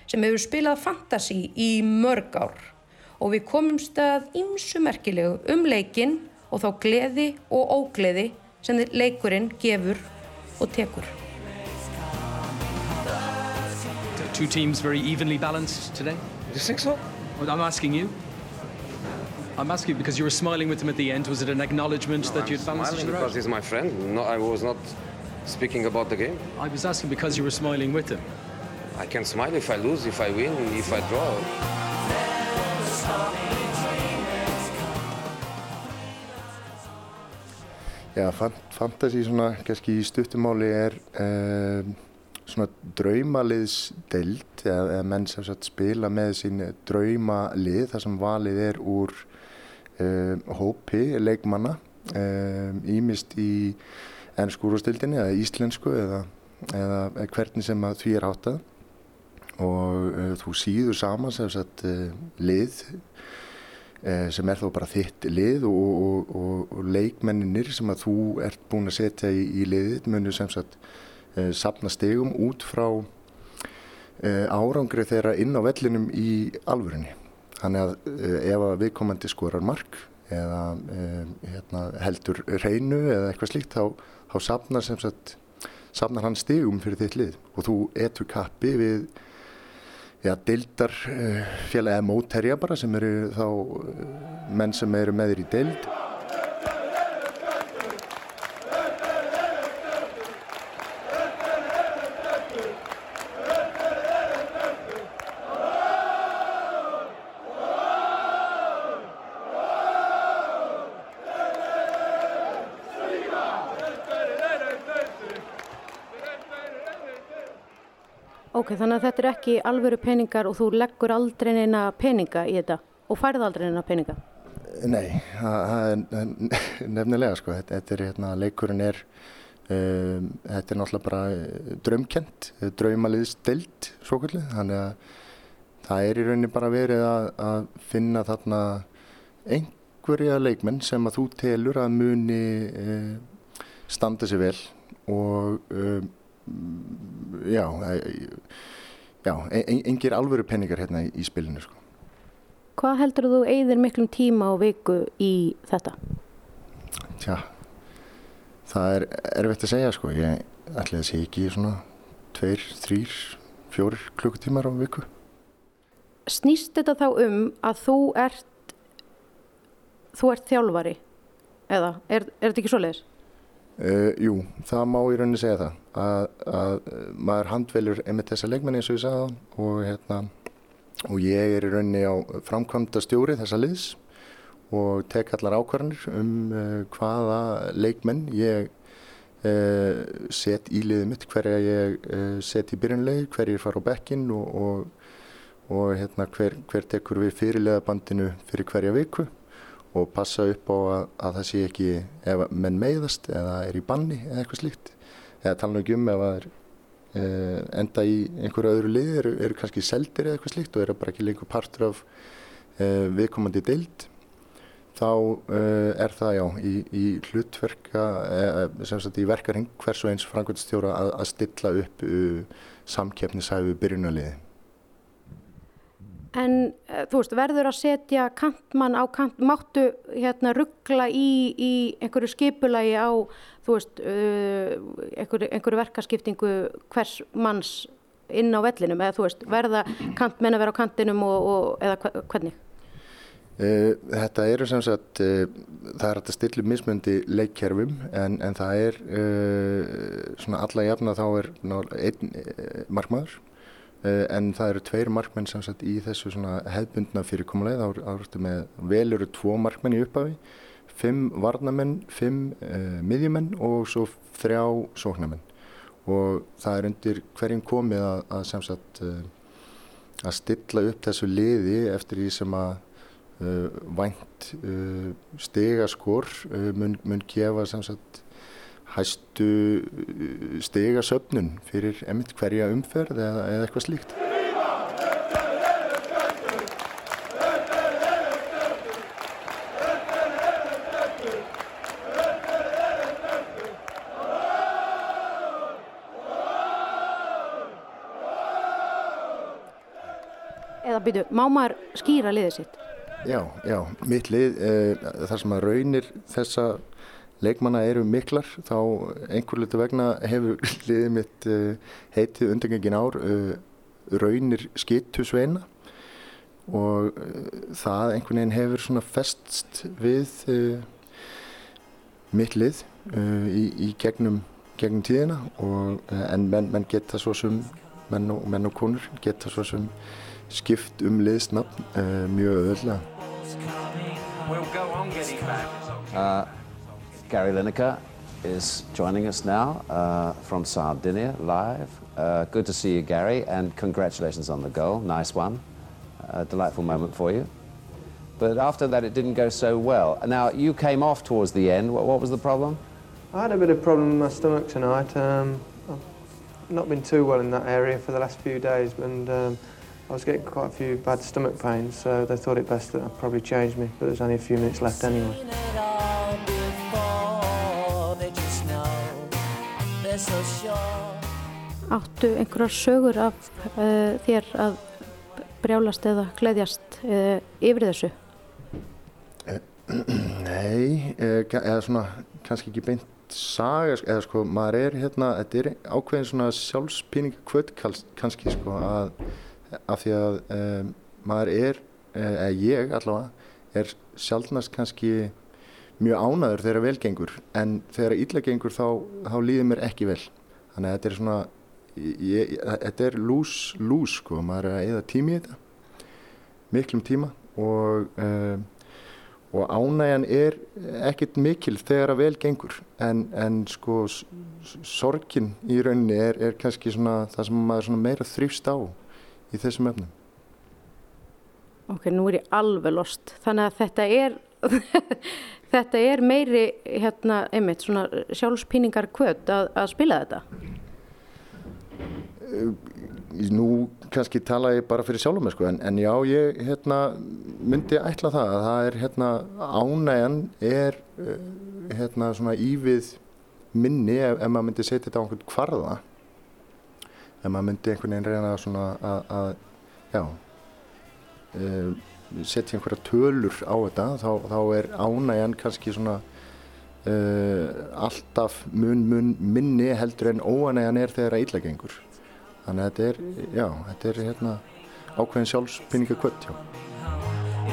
sem hefur spilað fantasy í mörg ár og við komumst að ýmsu merkilegu um leikinn og þá gleði og ógleði sem leikurinn gefur og tekur. Two teams very evenly balanced today? You think so? Well, I'm asking you. I'm asking you because you were smiling with him at the end. Was it an acknowledgement that you'd balanced each Smiling because he's my friend. No, I was not speaking about the game. I was asking because you were smiling with him. I can smile if I lose, if I win, if I draw. Já, fan- fantasy svona kannski í stuttumáli er um, svona draumaliðsdeild eða, eða menn sem sagt spila með sín draumalið þar sem valið er úr um, hópi leikmanna um, ímist í ennskúrústildinni eða íslensku eða, eða hvernig sem að því er háttað. Og uh, þú síður saman sem sagt uh, lið eh, sem er þó bara þitt lið og, og, og, og leikmenninir sem að þú ert búin að setja í, í liðið munur sem sagt eh, sapna stegum út frá eh, árangri þeirra inn á vellinum í alvörinni. Þannig að eh, ef að viðkomandi skorar mark eða eh, hérna, heldur reynu eða eitthvað slíkt þá, þá sapnar, sagt, sapnar hann stegum fyrir þitt lið og þú etur kappi við já, deildar uh, félag eða mótherja bara sem eru þá uh, menn sem eru með þér í deild. Ok, þannig að þetta er ekki alvöru peningar og þú leggur aldrei neina peninga í þetta? Og færð aldrei neina peninga. Nei, það er nefnilega sko, þetta, þetta er hérna, leikurinn er, um, þetta er náttúrulega bara eh, draumkent, draumaliðs deild svo kvöldið, þannig að það er í rauninni bara verið að, að finna þarna einhverja leikmenn sem að þú telur að muni uh, standa sér vel og um, já, já, en- engir alvöru peningar hérna í, spilinu sko. Hvað heldur þú eigðir miklum tíma og viku í þetta? Tja, það er erfitt að segja sko. Ég ætla að segja ekki svona tveir, þrýr, fjórir klukkutímar á viku. Snýst þetta þá um að þú ert, þú ert þjálfari? Eða, er, er þetta ekki svoleiðis? Uh, jú, það má í rauninni segja það að, að uh, maður handvelur einmitt þessa leikmenni eins og ég sagði það og, hérna, og ég er í rauninni á framkvæmda stjóri þessa liðs og tek allar ákvarðanir um uh, hvaða leikmenn ég uh, set í liðið mitt, hverja ég set í byrjunlegi, hverjir fara á bekkin og, og, og hérna, hver, hver tekur við fyrirleðabandinu fyrir hverja viku og passa upp á að, að það sé ekki ef menn meiðast eða er í banni eða eitthvað slíkt. Eða tala nú ekki um ef það er uh, enda í einhverju öðru liði eru, eru kannski seldir eða eitthvað slíkt og eru bara ekki lengur partur af uh, viðkomandi deild þá uh, er það já í, í hlutverka sem sagt í verkarhing hvers og eins frangvöldstjóra að, að stilla upp samkeppnishæfu byrjunarliði En uh, þú veist, verður að setja kantmann á kant, máttu hérna ruggla í, í einhverju skipulagi á, þú veist, uh, einhverju, einhverju verkaskiptingu hvers manns inn á vellinum, eða þú veist, verða kantmenn að vera á kantinum og, og eða hvernig? Uh, Þetta eru sem sagt, uh, það er stilla upp mismundi leikkerfum en, en það er uh, svona alla jafna þá er einn markmaður en það eru tveir markmenn sem sagt í þessu hefbundna með vel eru tvo markmenn í upphafi fimm varnamenn, fimm uh, miðjumenn og svo þrjá sóknamenn og það er undir hverjum komið að, að sem sagt uh, að stilla upp þessu liði eftir því sem að uh, vænt stigaskor uh, mun, mun gefa sem sagt hæstu uh, stegasöfnun fyrir emitt hverja umferð eða, eða eitthvað slíkt. Eða byrju, má maður skýra liðið sitt? Já, já, mitt lið, eh, þar sem að raunir þessa leikmanna eru miklar, þá einhver litur vegna hefur liðið mitt uh, heitið undengengin ár uh, raunir skittu sveina og uh, það einhvern veginn hefur svona festst við uh, mitt lið uh, í, í gegnum, gegnum tíðina og, uh, en menn, menn geta svo sem menn og, menn og konur geta svo sem skipt um liðsnafn uh, mjög öðvöldlega. We'll go on getting back. Uh, Gary Lineker is joining us now uh, from Sardinia live. Uh, good to see you, Gary, and congratulations on the goal. Nice one. A delightful moment for you. But after that, it didn't go so well. Now, you came off towards the end. What, what was the problem? I had a bit of problem with my stomach tonight. Um, I've not been too well in that area for the last few days, and um, I was getting quite a few bad stomach pains, so they thought it best that I'd probably change me, but there's only a few minutes left anyway. Áttu einhverjar sögur af uh, þér að brjálast eða gleðjast uh, yfir þessu? Nei, eh, ka- eða svona kannski ekki beint saga, sk- eða sko maður er hérna, þetta er ákveðin svona sjálfspíning kvöt kannski sko að af því að um, maður er, eh, eða ég allavega, er sjálfnast kannski mjög ánaður þegar vel gengur. En þegar illa gengur þá, þá líður mér ekki vel. Þannig að þetta er svona, ég, þetta er lús, lús sko, maður er að eða tími í þetta, miklum tíma. Og um, og ánægjan er ekkert mikil þegar að vel gengur. En, en sko sorgin í rauninni er, er kannski svona það sem maður svona meira þrýfst á í þessum efnum. Ok, nú er ég alveg lost. Þannig að þetta er, þetta er meiri, hérna, einmitt, svona sjálfspíningar kvöt að, að spila þetta. Nú kannski tala ég bara fyrir sjálfum mig sko en, en já ég hérna myndi ætla það að það er hérna ánægjan er eh, hérna svona ívið minni ef, ef maður myndi setja þetta á einhvern kvarða ef maður myndi einhvern veginn reyna svona að, að já uh, setja einhverja tölur á þetta þá, þá er ánægjan kannski svona uh, alltaf mun mun minni heldur en óanægjan er þegar að illa gengur þannig að þetta er, já, þetta er hérna ákveðin sjálfspinninga kvöld, já.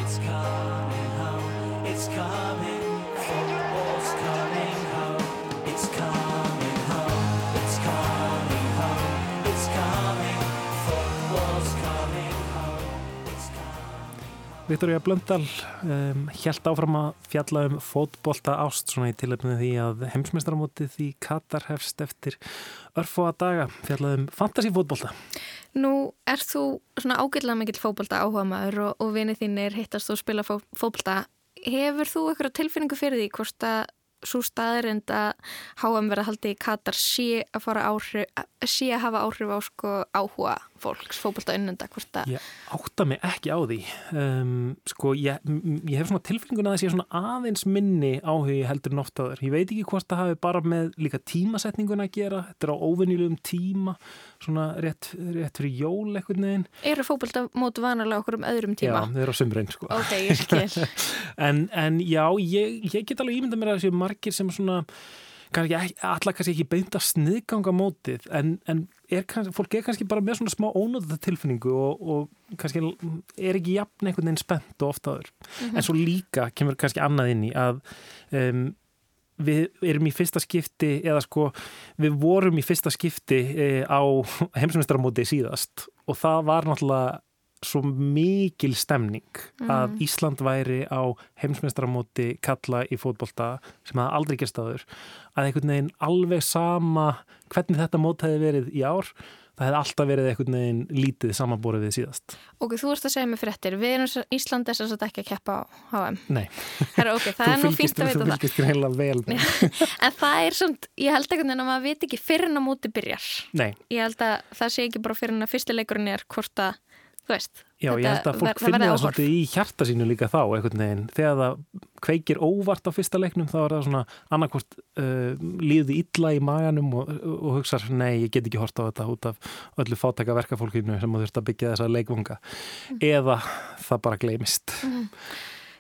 It's coming home, it's coming, Viktoria Blöndal um, held áfram að fjalla um fótbolta ást svona í tilöfninu því að heimsmeistaramótið í Katar hefst eftir örfóa daga fjallað um fantasífótbolta. Nú er þú svona ágætlega mikill fótbolta áhuga maður og, og vinið þín er hittast og spila fó, fótbolta. Hefur þú eitthvað tilfinningu fyrir því hvort að svo staðirind að HM verða haldið í Katar sé að fara áhrif, sé að hafa áhrif á sko áhuga fólks, fótbolta unnenda, hvort að Ég átta mig ekki á því. Um, sko, ég, ég hef svona tilfinninguna að það sé svona aðeins minni áhugi heldur en oft áður. Ég veit ekki hvort það hafi bara með líka tímasetninguna að gera. Þetta er á óvenjulegum tíma, svona rétt, rétt fyrir jól eitthvað neginn. eru fótbolta mótu vanalega okkur um öðrum tíma? Já, þau eru á sumrein, sko. Ok, ég skil. en, en já, ég, ég get alveg ímyndað mér að þessu margir sem svona kannski alla kannski ekki beint að sniðganga mótið en, en er fólk er kannski bara með svona smá ónóta tilfinningu og, og kannski er ekki jafn einhvern veginn spennt og oftaður Mhm. en svo líka kemur kannski annað inn í að um, við erum í fyrsta skipti eða sko við vorum í fyrsta skipti e, á heimsmeistaramóti síðast og það var náttúrulega svo mikil stemning að Mhm. Ísland væri á heimsmeistaramóti kalla í fótbolta sem það aldrei gerst áður að einhvern veginn alveg sama hvernig þetta mót hefði verið í ár það hefði alltaf verið einhvern veginn lítið samanborið við síðast Ok, þú ert að segja mig fréttir, við erum Ísland þess að ekki að keppa á HM. Nei, Herra, ok, það þú er nú fylgist, fylgist greinlega vel. En það er svona, ég held veginn að maður veit ekki fyrir en að móti byrjar. Nei, Ég held að það sé ekki bara fyrir en að fyrsti leikurinn er hvort að, þú veist, Já, ég held að fólk ver- það svolítið í hjarta sínu líka þá einhvern veginn. Þegar það kveikir óvart á fyrsta leiknum þá er það svona annarkvort uh, líði illa í maganum og, og hugsar nei, ég get ekki hort á þetta út af öllu fátæka verkafólkinu sem þurft að byggja þessa leikvunga eða það bara gleymist. Mhm.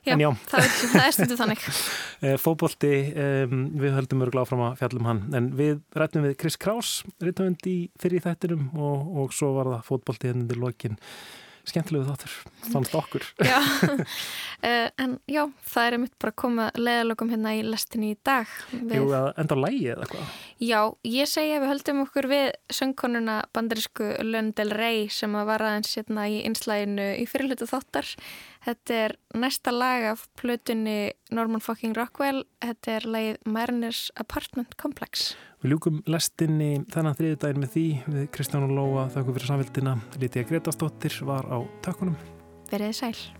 Já, já. það er, er stundu þannig. Eh, Fótbolti, um, við höldum örgulega áfram að fjallum hann, en við rættum við Chris Kraus, rítumund í fyrir þættinum og, og svo var það fótbolti henni til lokin. Skemmtilegu þáttur, fannst okkur. Já, uh, en já, það er einmitt bara að koma leðalögum hérna í lestinni í dag. Við- Jú, enda á lægi eða hvað? Já, ég segi að við höldum okkur við söngkonuna bandarísku Lönn Del Rey sem að var aðeins hérna í einslæginu í fyrirlutu þáttar. Þetta er næsta lag af plötunni Norman fucking Rockwell. Þetta er lagið Mariners Apartment Complex. Við ljúkum lestinni þennan þriðudaginn með því við Kristján og Lóa þakku fyrir samvildina. Lítið Gretastóttir var á tökunum. Verið sæl.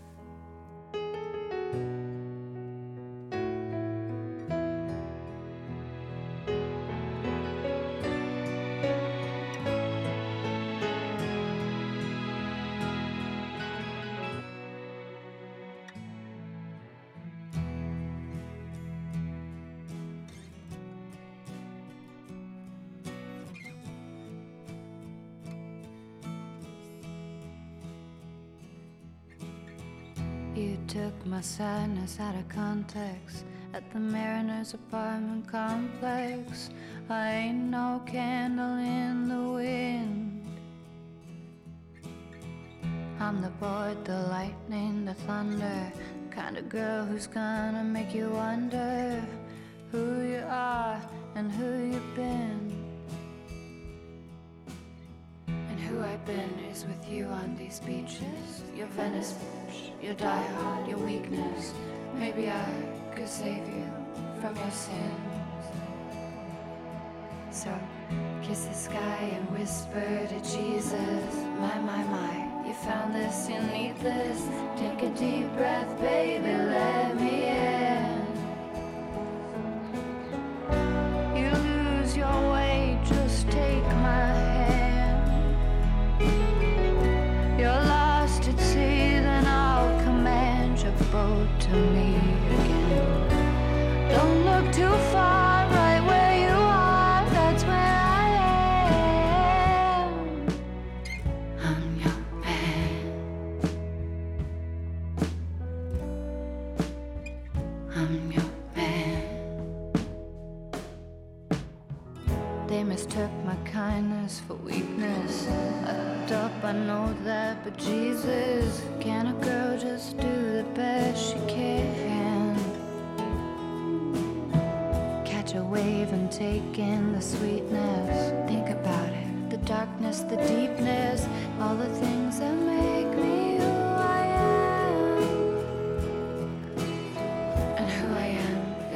Sadness out of context at the Mariners apartment complex. I ain't no candle in the wind. I'm the board, the lightning, the thunder, kind of girl who's gonna make you wonder who you are and who you've been. And who I've been is with you on these beaches. Your Venice beach, your diehard, your weakness. Maybe I could save you from your sins. So kiss the sky and whisper to Jesus. My, my, my, you found this, you need this. Take a deep breath, baby, let me in.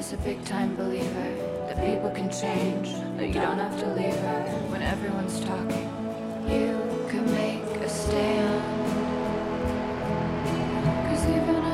is a big time believer that people can change, that you don't have to leave her when everyone's talking. You can make a stand. Cause even